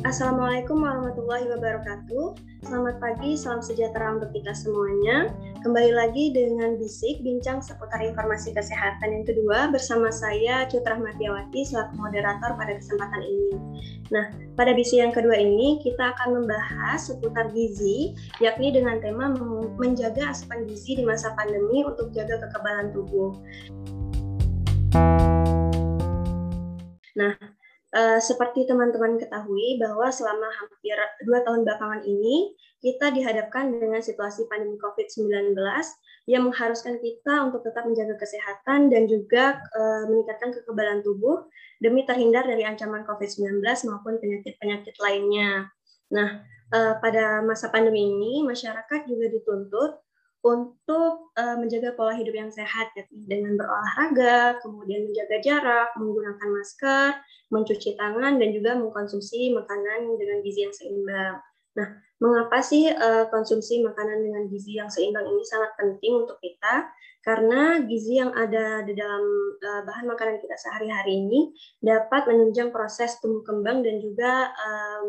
Assalamualaikum warahmatullahi wabarakatuh. Selamat pagi, salam sejahtera untuk kita semuanya. Kembali lagi dengan Bisik, bincang seputar informasi kesehatan yang kedua bersama saya Cutra Matiawati selaku moderator pada kesempatan ini. Nah, pada Bisik yang kedua ini kita akan membahas seputar gizi, yakni dengan tema menjaga asupan gizi di masa pandemi untuk jaga kekebalan tubuh. Nah, Uh, seperti teman-teman ketahui bahwa selama hampir dua tahun belakangan ini kita dihadapkan dengan situasi pandemi COVID-19 yang mengharuskan kita untuk tetap menjaga kesehatan dan juga uh, meningkatkan kekebalan tubuh demi terhindar dari ancaman COVID-19 maupun penyakit-penyakit lainnya. Nah, uh, pada masa pandemi ini masyarakat juga dituntut untuk uh, menjaga pola hidup yang sehat ya, dengan berolahraga, kemudian menjaga jarak, menggunakan masker, mencuci tangan dan juga mengkonsumsi makanan dengan gizi yang seimbang. Nah, mengapa sih uh, konsumsi makanan dengan gizi yang seimbang ini sangat penting untuk kita? Karena gizi yang ada di dalam uh, bahan makanan kita sehari-hari ini dapat menunjang proses tumbuh kembang dan juga uh,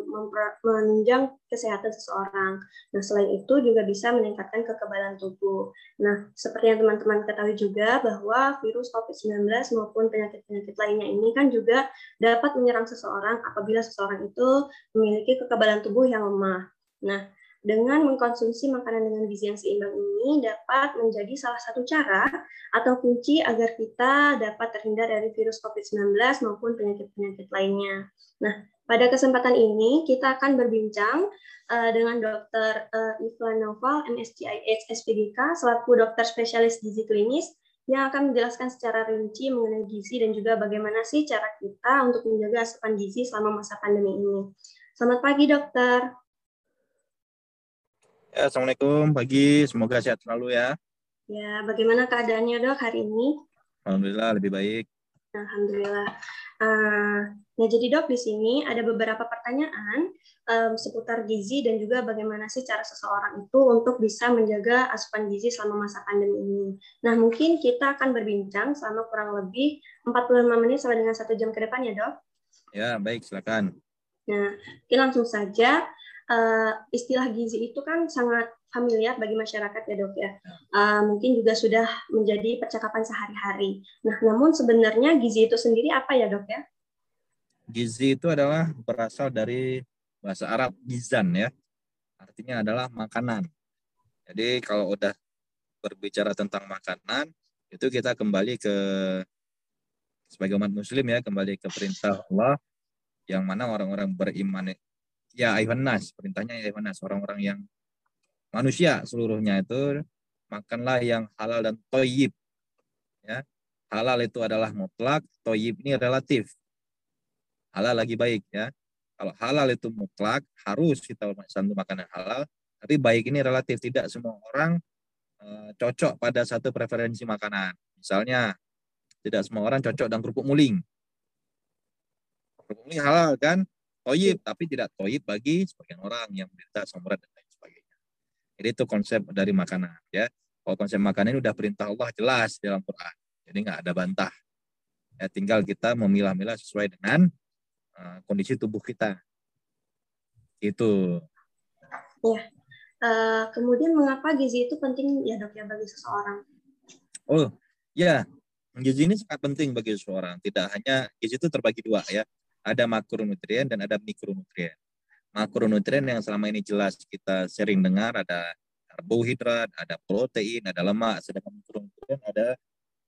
menunjang kesehatan seseorang. Nah, selain itu juga bisa meningkatkan kekebalan tubuh. Nah, seperti yang teman-teman ketahui juga bahwa virus COVID-19 maupun penyakit-penyakit lainnya ini kan juga dapat menyerang seseorang apabila seseorang itu memiliki kekebalan tubuh yang lemah. Nah, dengan mengkonsumsi makanan dengan gizi yang seimbang ini dapat menjadi salah satu cara atau kunci agar kita dapat terhindar dari virus COVID-19 maupun penyakit-penyakit lainnya. Nah, pada kesempatan ini kita akan berbincang uh, dengan Dr. Uh, Iflan Noval, MSCIH SPDK, selaku dokter spesialis gizi klinis yang akan menjelaskan secara rinci mengenai gizi dan juga bagaimana sih cara kita untuk menjaga asupan gizi selama masa pandemi ini. Selamat pagi, dokter. Ya, Assalamualaikum pagi, semoga sehat selalu ya. Ya, bagaimana keadaannya dok hari ini? Alhamdulillah lebih baik. Alhamdulillah. Uh, nah jadi dok di sini ada beberapa pertanyaan um, seputar gizi dan juga bagaimana sih cara seseorang itu untuk bisa menjaga asupan gizi selama masa pandemi ini. Nah mungkin kita akan berbincang selama kurang lebih 45 menit sampai dengan satu jam ke depan ya dok. Ya baik silakan. Nah, kita langsung saja uh, istilah gizi itu kan sangat familiar bagi masyarakat ya dok ya. Uh, mungkin juga sudah menjadi percakapan sehari-hari. Nah, namun sebenarnya gizi itu sendiri apa ya dok ya? Gizi itu adalah berasal dari bahasa Arab gizan ya. Artinya adalah makanan. Jadi kalau udah berbicara tentang makanan, itu kita kembali ke sebagai umat muslim ya, kembali ke perintah Allah yang mana orang-orang beriman ya Ivanas. Perintahnya ya Ivanas. Orang-orang yang manusia seluruhnya itu makanlah yang halal dan toyib. Ya halal itu adalah mutlak toyib ini relatif. Halal lagi baik ya. Kalau halal itu mutlak harus kita satu makanan halal tapi baik ini relatif. Tidak semua orang e, cocok pada satu preferensi makanan. Misalnya tidak semua orang cocok dengan kerupuk muling. Kerupuk muling halal kan toyib tapi tidak toyib bagi sebagian orang yang menderita asam dan lain sebagainya. Jadi itu konsep dari makanan ya. Kalau konsep makanan ini udah perintah Allah jelas dalam Quran. Jadi nggak ada bantah. Ya, tinggal kita memilah-milah sesuai dengan uh, kondisi tubuh kita. Itu. Ya. Uh, kemudian mengapa gizi itu penting ya dok ya bagi seseorang? Oh ya, gizi ini sangat penting bagi seseorang. Tidak hanya gizi itu terbagi dua ya ada makronutrien dan ada mikronutrien. Makronutrien yang selama ini jelas kita sering dengar ada karbohidrat, ada protein, ada lemak, sedangkan mikronutrien ada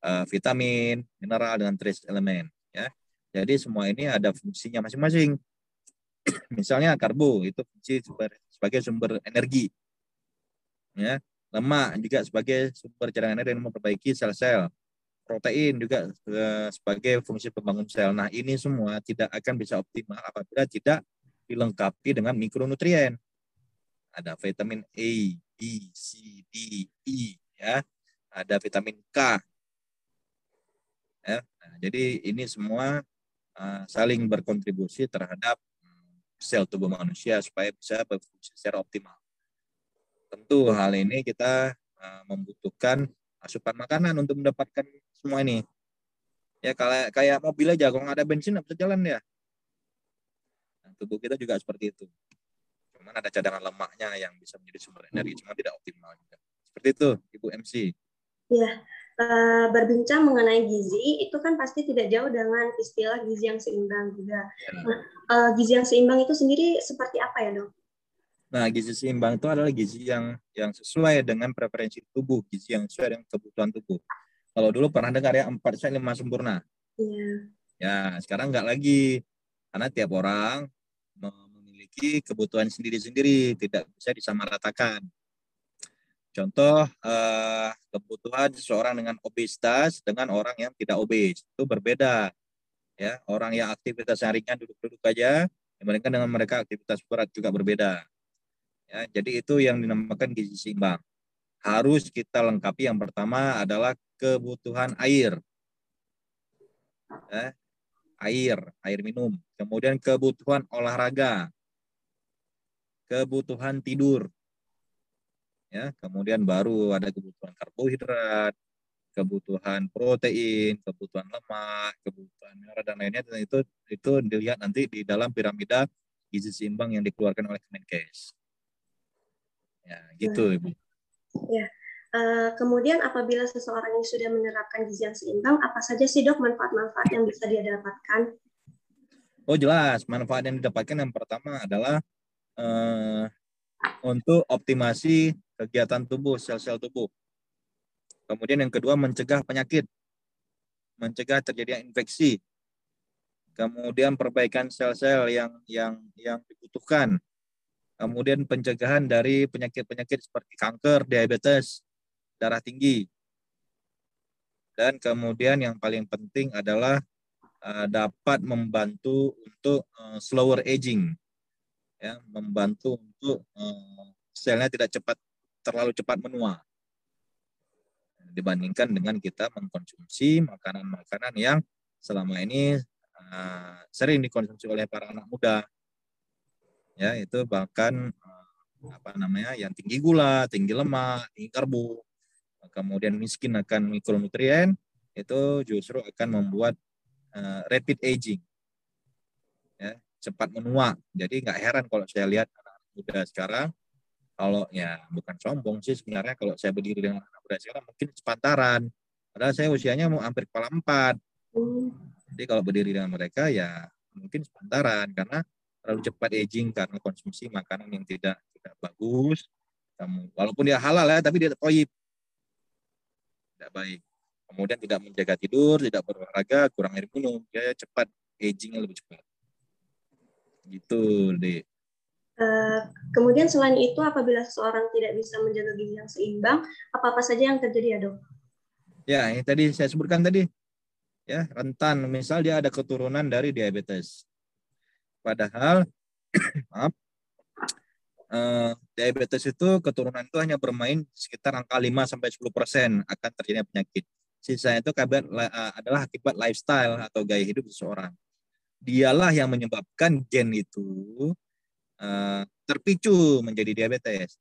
uh, vitamin, mineral dengan trace elemen ya. Jadi semua ini ada fungsinya masing-masing. Misalnya karbo itu fungsi sebagai sumber energi. Ya, lemak juga sebagai sumber cadangan energi yang memperbaiki sel-sel protein juga eh, sebagai fungsi pembangun sel. Nah, ini semua tidak akan bisa optimal apabila tidak dilengkapi dengan mikronutrien. Ada vitamin A, B, C, D, E, ya. Ada vitamin K. Ya. Nah, jadi ini semua uh, saling berkontribusi terhadap hmm, sel tubuh manusia supaya bisa berfungsi secara optimal. Tentu hal ini kita uh, membutuhkan asupan makanan untuk mendapatkan semua ini. Ya kayak kayak mobil aja kalau nggak ada bensin nggak bisa jalan ya. tubuh kita juga seperti itu. Cuman ada cadangan lemaknya yang bisa menjadi sumber energi, cuma tidak optimal juga. Seperti itu, Ibu MC. Ya, uh, berbincang mengenai gizi itu kan pasti tidak jauh dengan istilah gizi yang seimbang juga. Ya. Nah, uh, gizi yang seimbang itu sendiri seperti apa ya dok? Nah, gizi seimbang itu adalah gizi yang yang sesuai dengan preferensi tubuh, gizi yang sesuai dengan kebutuhan tubuh. Kalau dulu pernah dengar ya empat sehat lima sempurna. Iya. Ya, sekarang enggak lagi karena tiap orang memiliki kebutuhan sendiri-sendiri, tidak bisa disamaratakan. Contoh eh, kebutuhan seseorang dengan obesitas dengan orang yang tidak obes itu berbeda. Ya, orang yang aktivitas ringan duduk-duduk aja dibandingkan dengan mereka aktivitas berat juga berbeda. Ya, jadi itu yang dinamakan gizi seimbang. Harus kita lengkapi yang pertama adalah kebutuhan air. Ya, air, air minum. Kemudian kebutuhan olahraga. Kebutuhan tidur ya kemudian baru ada kebutuhan karbohidrat kebutuhan protein kebutuhan lemak kebutuhan mineral dan lainnya dan itu itu dilihat nanti di dalam piramida gizi seimbang yang dikeluarkan oleh Kemenkes ya gitu nah, ibu ya uh, kemudian apabila seseorang yang sudah menerapkan gizi yang seimbang apa saja sih dok manfaat-manfaat yang bisa dia dapatkan oh jelas manfaat yang didapatkan yang pertama adalah uh, untuk optimasi kegiatan tubuh, sel-sel tubuh. Kemudian yang kedua mencegah penyakit, mencegah terjadinya infeksi. Kemudian perbaikan sel-sel yang yang yang dibutuhkan. Kemudian pencegahan dari penyakit-penyakit seperti kanker, diabetes, darah tinggi. Dan kemudian yang paling penting adalah uh, dapat membantu untuk uh, slower aging, ya, membantu untuk uh, selnya tidak cepat terlalu cepat menua. Dibandingkan dengan kita mengkonsumsi makanan-makanan yang selama ini sering dikonsumsi oleh para anak muda ya itu bahkan uh, apa namanya yang tinggi gula tinggi lemak tinggi karbo kemudian miskin akan mikronutrien itu justru akan membuat uh, rapid aging ya cepat menua jadi nggak heran kalau saya lihat anak muda sekarang kalau ya bukan sombong sih sebenarnya kalau saya berdiri dengan anak muda sekarang mungkin sepantaran. Padahal saya usianya mau hampir kepala empat. Jadi kalau berdiri dengan mereka ya mungkin sepantaran karena terlalu cepat aging karena konsumsi makanan yang tidak tidak bagus. Kamu walaupun dia halal ya tapi dia toyib. Tidak baik. Kemudian tidak menjaga tidur, tidak berolahraga, kurang air minum, dia cepat agingnya lebih cepat. Gitu, deh. Eh, kemudian selain itu, apabila seseorang tidak bisa menjaga gizi yang seimbang, apa-apa saja yang terjadi ya dok? Ya, ini tadi saya sebutkan tadi, ya rentan. Misal dia ada keturunan dari diabetes. Padahal, maaf, eh, diabetes itu keturunan itu hanya bermain sekitar angka 5 sampai 10 persen akan terjadi penyakit. Sisanya itu kabar, eh, adalah akibat lifestyle atau gaya hidup seseorang. Dialah yang menyebabkan gen itu Eh, terpicu menjadi diabetes.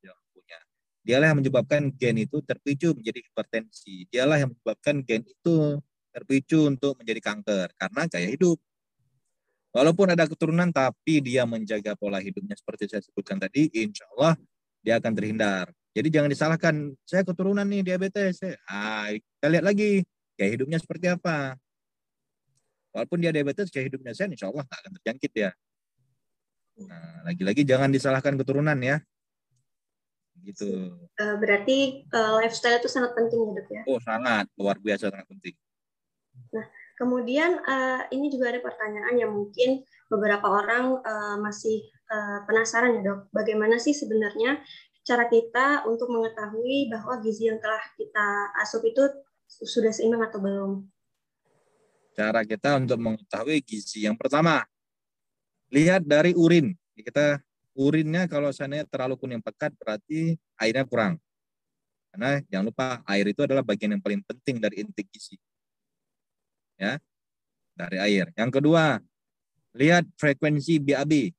Dialah yang menyebabkan gen itu terpicu menjadi hipertensi. Dialah yang menyebabkan gen itu terpicu untuk menjadi kanker karena gaya hidup. Walaupun ada keturunan tapi dia menjaga pola hidupnya seperti saya sebutkan tadi, insya Allah dia akan terhindar. Jadi jangan disalahkan, saya keturunan nih diabetes. Ah, kita lihat lagi gaya hidupnya seperti apa. Walaupun dia diabetes, gaya hidupnya sehat, insya Allah tak akan terjangkit ya. Nah, lagi-lagi jangan disalahkan keturunan ya. Gitu. Uh, berarti uh, lifestyle itu sangat penting ya dok ya? Oh sangat, luar biasa sangat penting. Nah, kemudian uh, ini juga ada pertanyaan yang mungkin beberapa orang uh, masih uh, penasaran ya dok, bagaimana sih sebenarnya cara kita untuk mengetahui bahwa gizi yang telah kita asup itu sudah seimbang atau belum? Cara kita untuk mengetahui gizi yang pertama, lihat dari urin. Kita urinnya kalau seandainya terlalu kuning pekat berarti airnya kurang. Karena jangan lupa air itu adalah bagian yang paling penting dari intik gizi. Ya. Dari air. Yang kedua, lihat frekuensi BAB.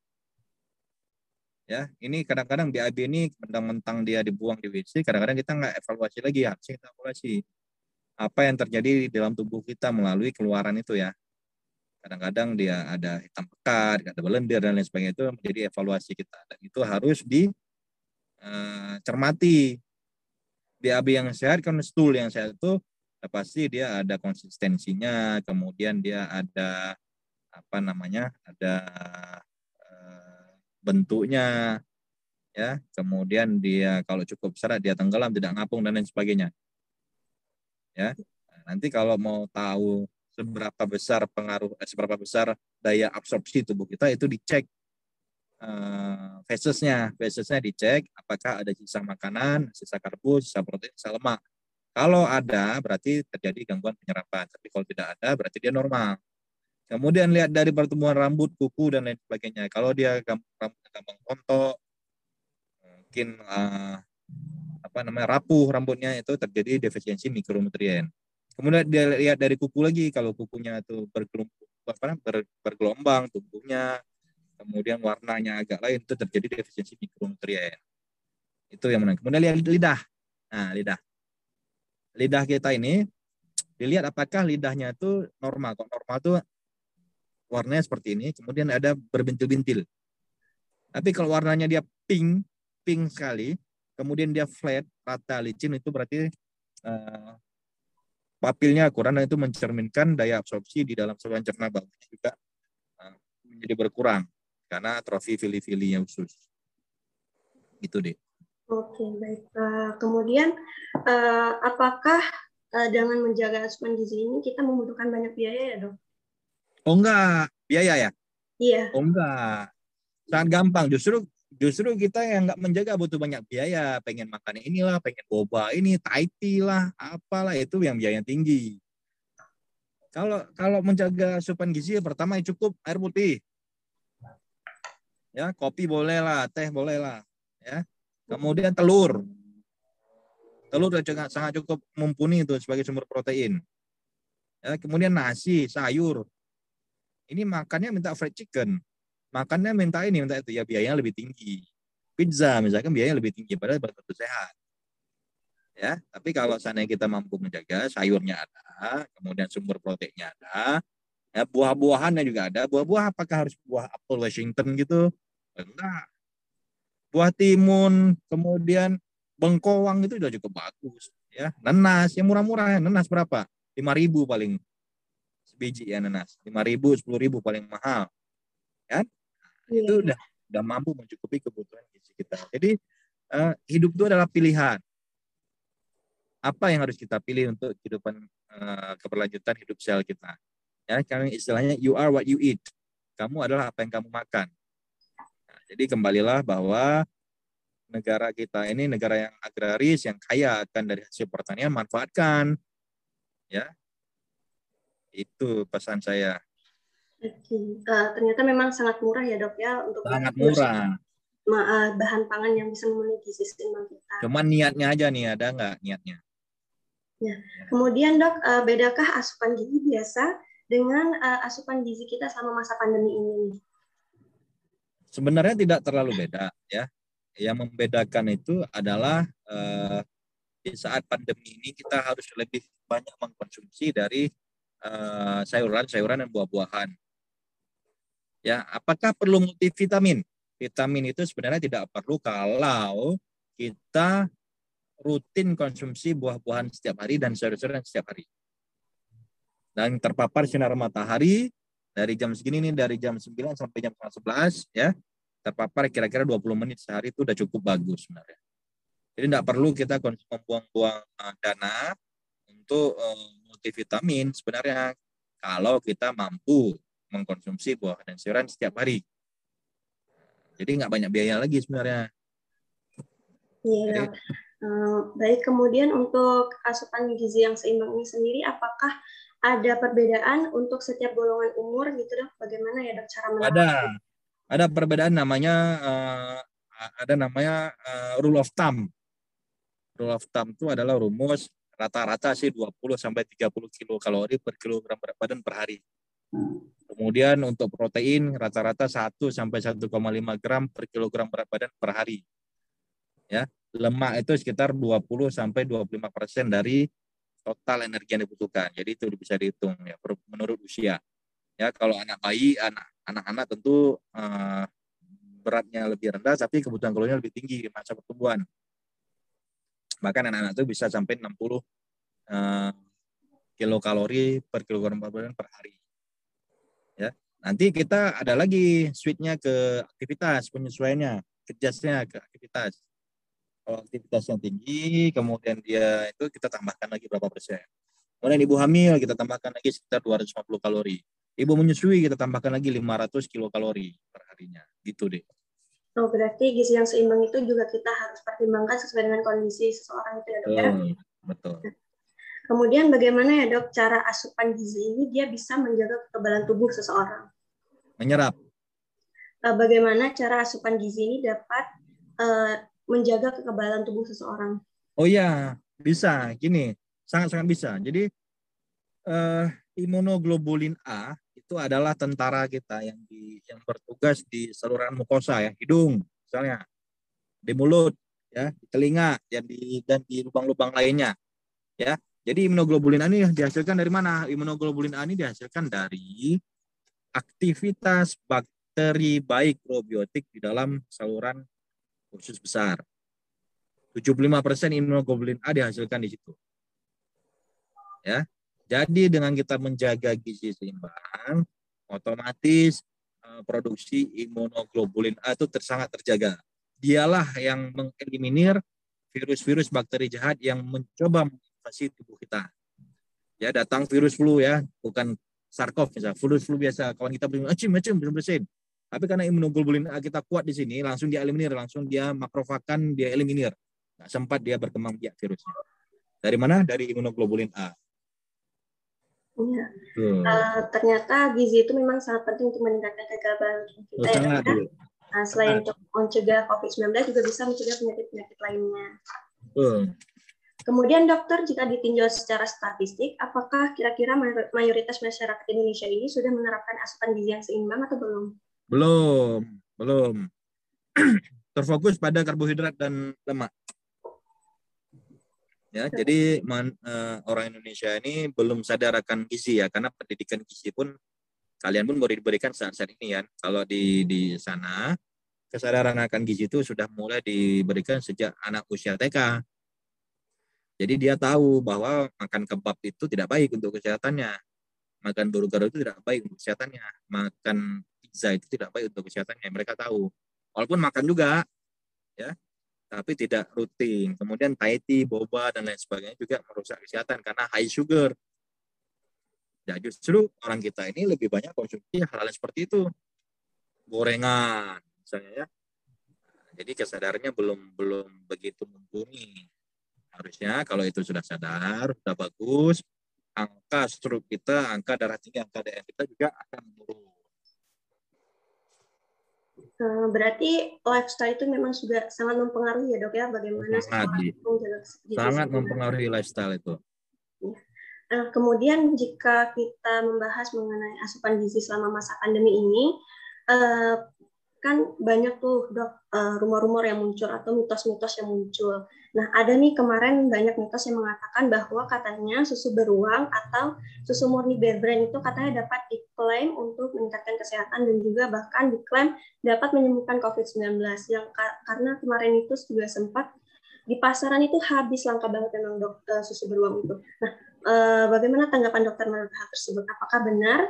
Ya, ini kadang-kadang BAB ini mentang-mentang dia dibuang di WC, kadang-kadang kita nggak evaluasi lagi, ya. kita evaluasi apa yang terjadi di dalam tubuh kita melalui keluaran itu ya. kadang-kadang dia ada hitam pekat, ada belender dan lain sebagainya itu menjadi evaluasi kita dan itu harus dicermati. Eh, BAB yang sehat kan stool yang sehat itu pasti dia ada konsistensinya, kemudian dia ada apa namanya, ada eh, bentuknya, ya, kemudian dia kalau cukup serat dia tenggelam, tidak ngapung dan lain sebagainya. Ya, nanti kalau mau tahu seberapa besar pengaruh eh, seberapa besar daya absorpsi tubuh kita itu dicek uh, phasesnya phasesnya dicek apakah ada sisa makanan sisa karbo sisa protein sisa lemak kalau ada berarti terjadi gangguan penyerapan tapi kalau tidak ada berarti dia normal kemudian lihat dari pertumbuhan rambut kuku dan lain sebagainya kalau dia gampang gampang kontok mungkin uh, apa namanya rapuh rambutnya itu terjadi defisiensi mikronutrien Kemudian dia lihat dari kuku lagi, kalau kukunya itu bergelombang, apa, ber, kemudian warnanya agak lain, itu terjadi defisiensi mikronutrien. Itu yang menarik. Kemudian lihat lidah. Nah, lidah. Lidah kita ini, dilihat apakah lidahnya itu normal. Kok normal itu warnanya seperti ini, kemudian ada berbintil-bintil. Tapi kalau warnanya dia pink, pink sekali, kemudian dia flat, rata, licin, itu berarti uh, papilnya kurang dan itu mencerminkan daya absorpsi di dalam saluran cerna bawahnya juga uh, menjadi berkurang karena atrofi fili-filinya khusus. Itu deh. Oke, baik. Uh, kemudian uh, apakah uh, dengan menjaga asupan gizi ini kita membutuhkan banyak biaya ya, Dok? Oh enggak, biaya ya? Iya. Oh enggak. Sangat gampang. Justru justru kita yang nggak menjaga butuh banyak biaya pengen makan inilah pengen boba ini taiti lah apalah itu yang biaya tinggi kalau kalau menjaga asupan gizi pertama yang cukup air putih ya kopi boleh lah teh boleh lah ya kemudian telur. Telur juga sangat cukup mumpuni itu sebagai sumber protein. Ya kemudian nasi sayur. Ini makannya minta fried chicken. Makannya minta ini minta itu. Ya biayanya lebih tinggi. Pizza misalkan biayanya lebih tinggi padahal tentu sehat. Ya tapi kalau seandainya kita mampu menjaga sayurnya ada kemudian sumber proteinnya ada ya buah-buahannya juga ada. Buah-buah apakah harus buah apel Washington gitu? Enggak buah timun kemudian bengkoang itu sudah cukup bagus ya nenas yang murah-murah nenas berapa lima ribu paling biji ya nenas lima ribu sepuluh ribu paling mahal kan yeah. itu udah udah mampu mencukupi kebutuhan gizi kita. Jadi uh, hidup itu adalah pilihan. Apa yang harus kita pilih untuk kehidupan uh, keberlanjutan hidup sel kita? Ya, karena istilahnya you are what you eat. Kamu adalah apa yang kamu makan. Jadi kembalilah bahwa negara kita ini negara yang agraris yang kaya akan dari hasil pertanian manfaatkan ya itu pesan saya Uh, ternyata memang sangat murah ya dok ya untuk sangat murah uh, bahan pangan yang bisa memenuhi gizi seimbang kita. Cuman niatnya aja nih ada nggak niatnya? Ya. Kemudian dok, uh, bedakah asupan gizi biasa dengan uh, asupan gizi kita selama masa pandemi ini? Sebenarnya tidak terlalu beda ya. Yang membedakan itu adalah uh, di saat pandemi ini kita harus lebih banyak mengkonsumsi dari sayuran-sayuran uh, dan buah-buahan Ya, apakah perlu multivitamin? Vitamin itu sebenarnya tidak perlu kalau kita rutin konsumsi buah-buahan setiap hari dan sayur-sayuran setiap hari. Dan terpapar sinar matahari dari jam segini nih dari jam 9 sampai jam 11 ya. Terpapar kira-kira 20 menit sehari itu udah cukup bagus sebenarnya. Jadi tidak perlu kita membuang-buang eh, dana untuk eh, multivitamin sebenarnya kalau kita mampu mengkonsumsi buah dan sayuran setiap hari. Jadi nggak banyak biaya lagi sebenarnya. Iya. Uh, baik, kemudian untuk asupan gizi yang seimbang ini sendiri, apakah ada perbedaan untuk setiap golongan umur gitu dok? Bagaimana ya dok cara menerapkan? Ada, ada perbedaan namanya uh, ada namanya uh, rule of thumb. Rule of thumb itu adalah rumus rata-rata sih 20 sampai 30 kilokalori per kilogram berat badan per hari. Kemudian untuk protein rata-rata 1 sampai 1,5 gram per kilogram berat badan per hari. Ya, lemak itu sekitar 20 sampai 25 persen dari total energi yang dibutuhkan. Jadi itu bisa dihitung ya menurut usia. Ya, kalau anak bayi, anak anak-anak tentu uh, beratnya lebih rendah, tapi kebutuhan kalorinya lebih tinggi di masa pertumbuhan. Bahkan anak-anak itu bisa sampai 60 uh, kilokalori per kilogram badan per hari. Ya, nanti kita ada lagi switchnya ke aktivitas penyesuaiannya, kerjasnya ke aktivitas. Kalau aktivitasnya tinggi, kemudian dia itu kita tambahkan lagi berapa persen. Kemudian ibu hamil kita tambahkan lagi sekitar 250 kalori. Ibu menyusui kita tambahkan lagi 500 kilokalori per harinya. Gitu deh. Oh, berarti gizi yang seimbang itu juga kita harus pertimbangkan sesuai dengan kondisi seseorang itu ya dok ya? Betul. Kemudian bagaimana ya dok cara asupan gizi ini dia bisa menjaga kekebalan tubuh seseorang? Menyerap. Eh, bagaimana cara asupan gizi ini dapat uh, menjaga kekebalan tubuh seseorang? Oh iya, bisa. Gini, sangat-sangat bisa. Jadi uh, imunoglobulin A itu adalah tentara kita yang di yang bertugas di saluran mukosa ya, hidung misalnya, di mulut ya, di telinga dan di dan di lubang-lubang lainnya. Ya. Jadi imunoglobulin A ini dihasilkan dari mana? Imunoglobulin A ini dihasilkan dari aktivitas bakteri baik probiotik di dalam saluran usus besar. 75% imunoglobulin A dihasilkan di situ. Ya. Jadi dengan kita menjaga gizi seimbang, otomatis uh, produksi imunoglobulin A itu sangat terjaga. Dialah yang mengeliminir virus-virus bakteri jahat yang mencoba menginvasi tubuh kita. Ya, datang virus flu ya, bukan sarkov misalnya, virus flu biasa, kawan kita beri acim acim bersin Tapi karena imunoglobulin A kita kuat di sini, langsung dia eliminir, langsung dia makrofakan, dia eliminir. Nah, sempat dia berkembang biak virusnya. Dari mana? Dari imunoglobulin A. Ya. Hmm. Uh, ternyata gizi itu memang sangat penting untuk meningkatkan kekebalan kita oh, ya. Kan? Nah, selain untuk mencegah COVID-19 juga bisa mencegah penyakit-penyakit lainnya. Hmm. Kemudian dokter, jika ditinjau secara statistik, apakah kira-kira mayoritas masyarakat Indonesia ini sudah menerapkan asupan gizi yang seimbang atau belum? Belum, belum. Terfokus pada karbohidrat dan lemak. Ya, jadi man, uh, orang Indonesia ini belum sadar akan gizi ya, karena pendidikan gizi pun kalian pun baru diberikan saat-saat ini ya. Kalau di di sana kesadaran akan gizi itu sudah mulai diberikan sejak anak usia TK. Jadi dia tahu bahwa makan kebab itu tidak baik untuk kesehatannya. Makan burger itu tidak baik untuk kesehatannya. Makan pizza itu tidak baik untuk kesehatannya. Mereka tahu. Walaupun makan juga, ya tapi tidak rutin. Kemudian Thai tea, boba, dan lain sebagainya juga merusak kesehatan karena high sugar. Ya justru orang kita ini lebih banyak konsumsi hal-hal seperti itu. Gorengan, misalnya ya. Jadi kesadarannya belum belum begitu mumpuni. Harusnya kalau itu sudah sadar, sudah bagus, angka stroke kita, angka darah tinggi, angka DM kita juga akan menurun. Eh, berarti lifestyle itu memang juga sangat mempengaruhi ya dok ya bagaimana sangat, sangat mempengaruhi lifestyle itu. Nah, kemudian jika kita membahas mengenai asupan gizi selama masa pandemi ini, eh, kan banyak tuh dok rumor-rumor yang muncul atau mitos-mitos yang muncul. Nah, ada nih kemarin banyak mitos yang mengatakan bahwa katanya susu beruang atau susu murni bear itu katanya dapat diklaim untuk meningkatkan kesehatan dan juga bahkan diklaim dapat menyembuhkan COVID-19 yang karena kemarin itu juga sempat di pasaran itu habis langka banget memang dok uh, susu beruang itu. Nah, uh, bagaimana tanggapan dokter menurut hal tersebut? Apakah benar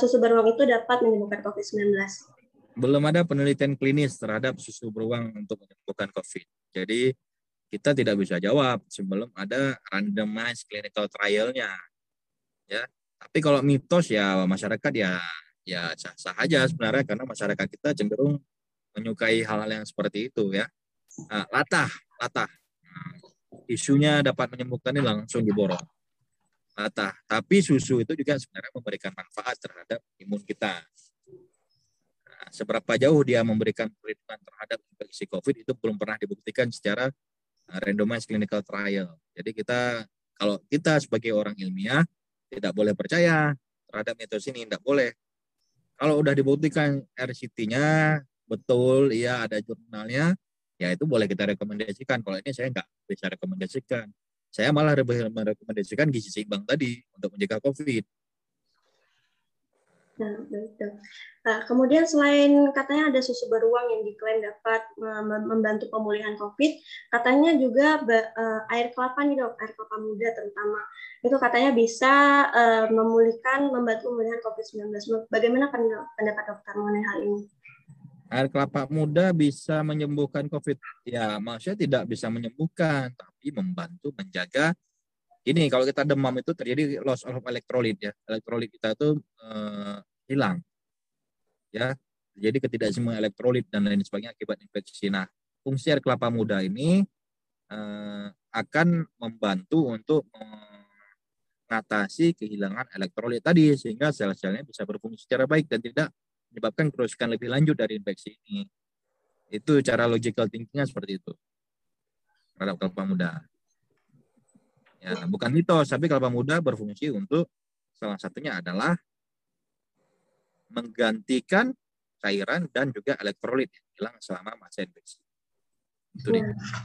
susu beruang itu dapat menyembuhkan COVID-19? Belum ada penelitian klinis terhadap susu beruang untuk menyembuhkan COVID. Jadi kita tidak bisa jawab sebelum ada randomized clinical trialnya. Ya tapi kalau mitos ya masyarakat ya ya sah-sah aja sebenarnya karena masyarakat kita cenderung menyukai hal-hal yang seperti itu ya. Nah, latah latah. Nah, isunya dapat menyembuhkan ini langsung diborong. Latah. Tapi susu itu juga sebenarnya memberikan manfaat terhadap imun kita seberapa jauh dia memberikan perlindungan terhadap infeksi COVID itu belum pernah dibuktikan secara randomized clinical trial. Jadi kita kalau kita sebagai orang ilmiah tidak boleh percaya terhadap mitos ini, tidak boleh. Kalau udah dibuktikan RCT-nya betul, iya ada jurnalnya, ya itu boleh kita rekomendasikan. Kalau ini saya nggak bisa rekomendasikan. Saya malah merekomendasikan gizi seimbang tadi untuk mencegah COVID. Nah, betul. Nah, kemudian selain katanya ada susu beruang yang diklaim dapat membantu pemulihan COVID, katanya juga uh, air kelapa nih dok, air kelapa muda terutama, itu katanya bisa uh, memulihkan, membantu pemulihan COVID-19. Bagaimana pendapat dokter mengenai hal ini? Air kelapa muda bisa menyembuhkan COVID. Ya, maksudnya tidak bisa menyembuhkan, tapi membantu menjaga ini kalau kita demam itu terjadi loss of elektrolit ya. Elektrolit kita itu uh, hilang. Ya. Jadi ketidakseimbangan elektrolit dan lain sebagainya akibat infeksi. Nah, fungsi air kelapa muda ini uh, akan membantu untuk mengatasi kehilangan elektrolit tadi sehingga sel-selnya bisa berfungsi secara baik dan tidak menyebabkan kerusakan lebih lanjut dari infeksi ini. Itu cara logical thinkingnya seperti itu terhadap kelapa muda. Ya, bukan mitos, tapi kelapa muda berfungsi untuk salah satunya adalah menggantikan cairan dan juga elektrolit yang hilang selama masa infeksi. Itu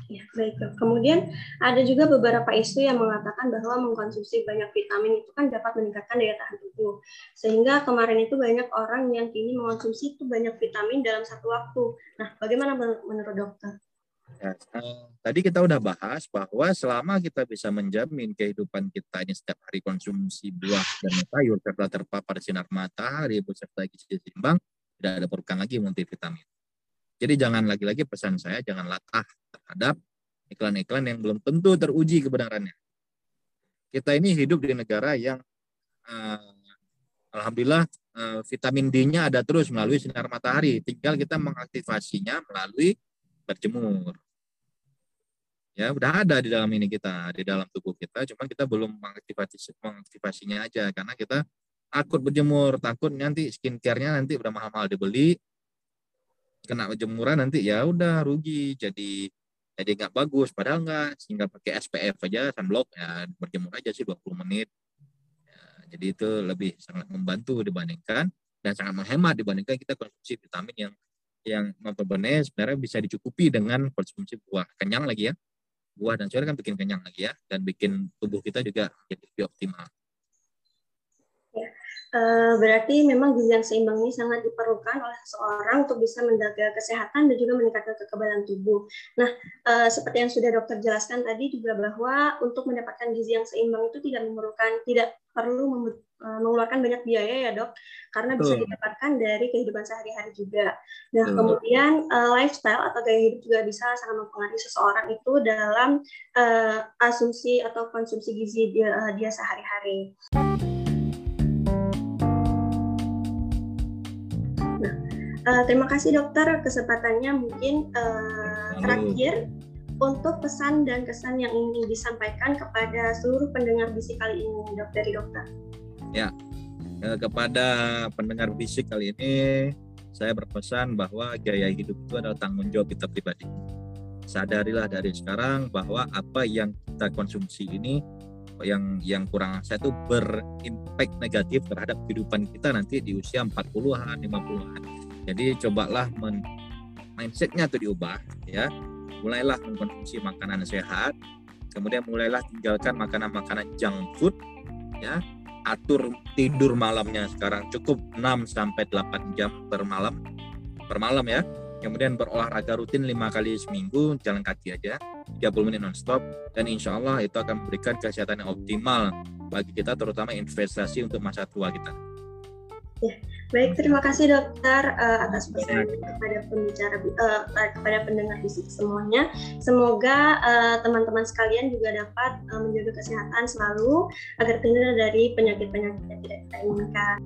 ya, baik. Kemudian ada juga beberapa isu yang mengatakan bahwa mengkonsumsi banyak vitamin itu kan dapat meningkatkan daya tahan tubuh. Sehingga kemarin itu banyak orang yang kini mengkonsumsi itu banyak vitamin dalam satu waktu. Nah, bagaimana menurut dokter? Ya, eh, tadi kita udah bahas bahwa selama kita bisa menjamin kehidupan kita ini setiap hari konsumsi buah dan sayur serta terpapar sinar matahari beserta gizi seimbang, tidak ada perlukan lagi multivitamin. Jadi jangan lagi-lagi pesan saya jangan latah terhadap iklan-iklan yang belum tentu teruji kebenarannya. Kita ini hidup di negara yang uh, alhamdulillah uh, vitamin D-nya ada terus melalui sinar matahari. Tinggal kita mengaktifasinya melalui berjemur. Ya udah ada di dalam ini kita di dalam tubuh kita cuma kita belum mengaktifasi mengaktifasinya aja karena kita takut berjemur takut nanti skincare-nya nanti udah mahal-mahal dibeli kena jemuran nanti ya udah rugi jadi jadi nggak bagus. Padahal nggak sehingga pakai SPF aja sunblock ya berjemur aja sih 20 menit. Ya, jadi itu lebih sangat membantu dibandingkan dan sangat menghemat dibandingkan kita konsumsi vitamin yang yang notabene sebenarnya bisa dicukupi dengan konsumsi buah kenyang lagi ya buah dan sayur kan bikin kenyang lagi ya dan bikin tubuh kita juga jadi lebih optimal. Uh, berarti memang gizi yang seimbang ini sangat diperlukan oleh seseorang untuk bisa menjaga kesehatan dan juga meningkatkan kekebalan tubuh. Nah, uh, seperti yang sudah dokter jelaskan tadi juga bahwa untuk mendapatkan gizi yang seimbang itu tidak memerlukan tidak perlu Eh, mengeluarkan banyak biaya ya dok, karena bisa didapatkan dari kehidupan sehari-hari juga. Nah kemudian uh, lifestyle atau gaya hidup juga bisa sangat mempengaruhi seseorang itu dalam uh, asumsi atau konsumsi gizi dia, uh, dia sehari-hari. Uh, terima kasih dokter kesempatannya mungkin uh, terakhir untuk pesan dan kesan yang ingin disampaikan kepada seluruh pendengar bisi kali ini dok dari dokter. Ya, eh, kepada pendengar fisik kali ini saya berpesan bahwa gaya hidup itu adalah tanggung jawab kita pribadi. Sadarilah dari sekarang bahwa apa yang kita konsumsi ini yang yang kurang saya itu berimpact negatif terhadap kehidupan kita nanti di usia 40-an, 50-an. Jadi cobalah men, mindsetnya itu diubah ya. Mulailah mengkonsumsi makanan sehat, kemudian mulailah tinggalkan makanan-makanan junk food ya atur tidur malamnya sekarang cukup 6 sampai 8 jam per malam per malam ya. Kemudian berolahraga rutin lima kali seminggu, jalan kaki aja, 30 menit nonstop, dan insya Allah itu akan memberikan kesehatan yang optimal bagi kita, terutama investasi untuk masa tua kita. Ya, baik terima kasih dokter uh, atas pesan kepada pembicara uh, kepada pendengar bisik semuanya. Semoga teman-teman uh, sekalian juga dapat uh, menjaga kesehatan selalu agar terhindar dari penyakit-penyakit yang tidak kita inginkan.